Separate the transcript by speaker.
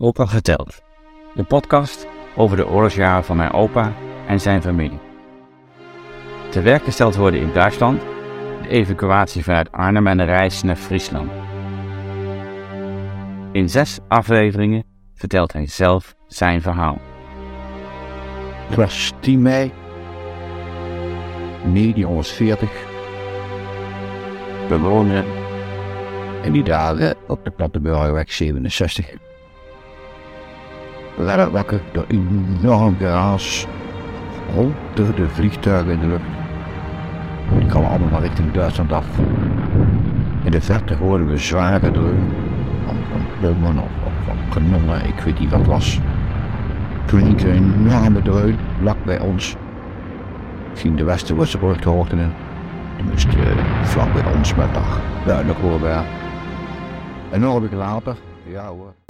Speaker 1: Opa vertelt. De podcast over de oorlogsjaren van mijn opa en zijn familie. Te werk gesteld worden in Duitsland, de evacuatie vanuit Arnhem en de reis naar Friesland. In zes afleveringen vertelt hij zelf zijn verhaal.
Speaker 2: Het was 10 mei 1940. We wonen in die dagen op de Platteburgerweg 67. We werden wakker door enorm geraas. Honderden vliegtuigen in de lucht. Die kwamen allemaal maar richting Duitsland af. In de verte hoorden we zware dreun. Van, bommen of, van kanonnen, ik weet niet wat was. Toen er een enorme dreun vlak bij ons. Ging de Westen-Westerborg de hoogte in. Moest uh, vlak bij ons met dag duidelijk nog een week later, ja hoor.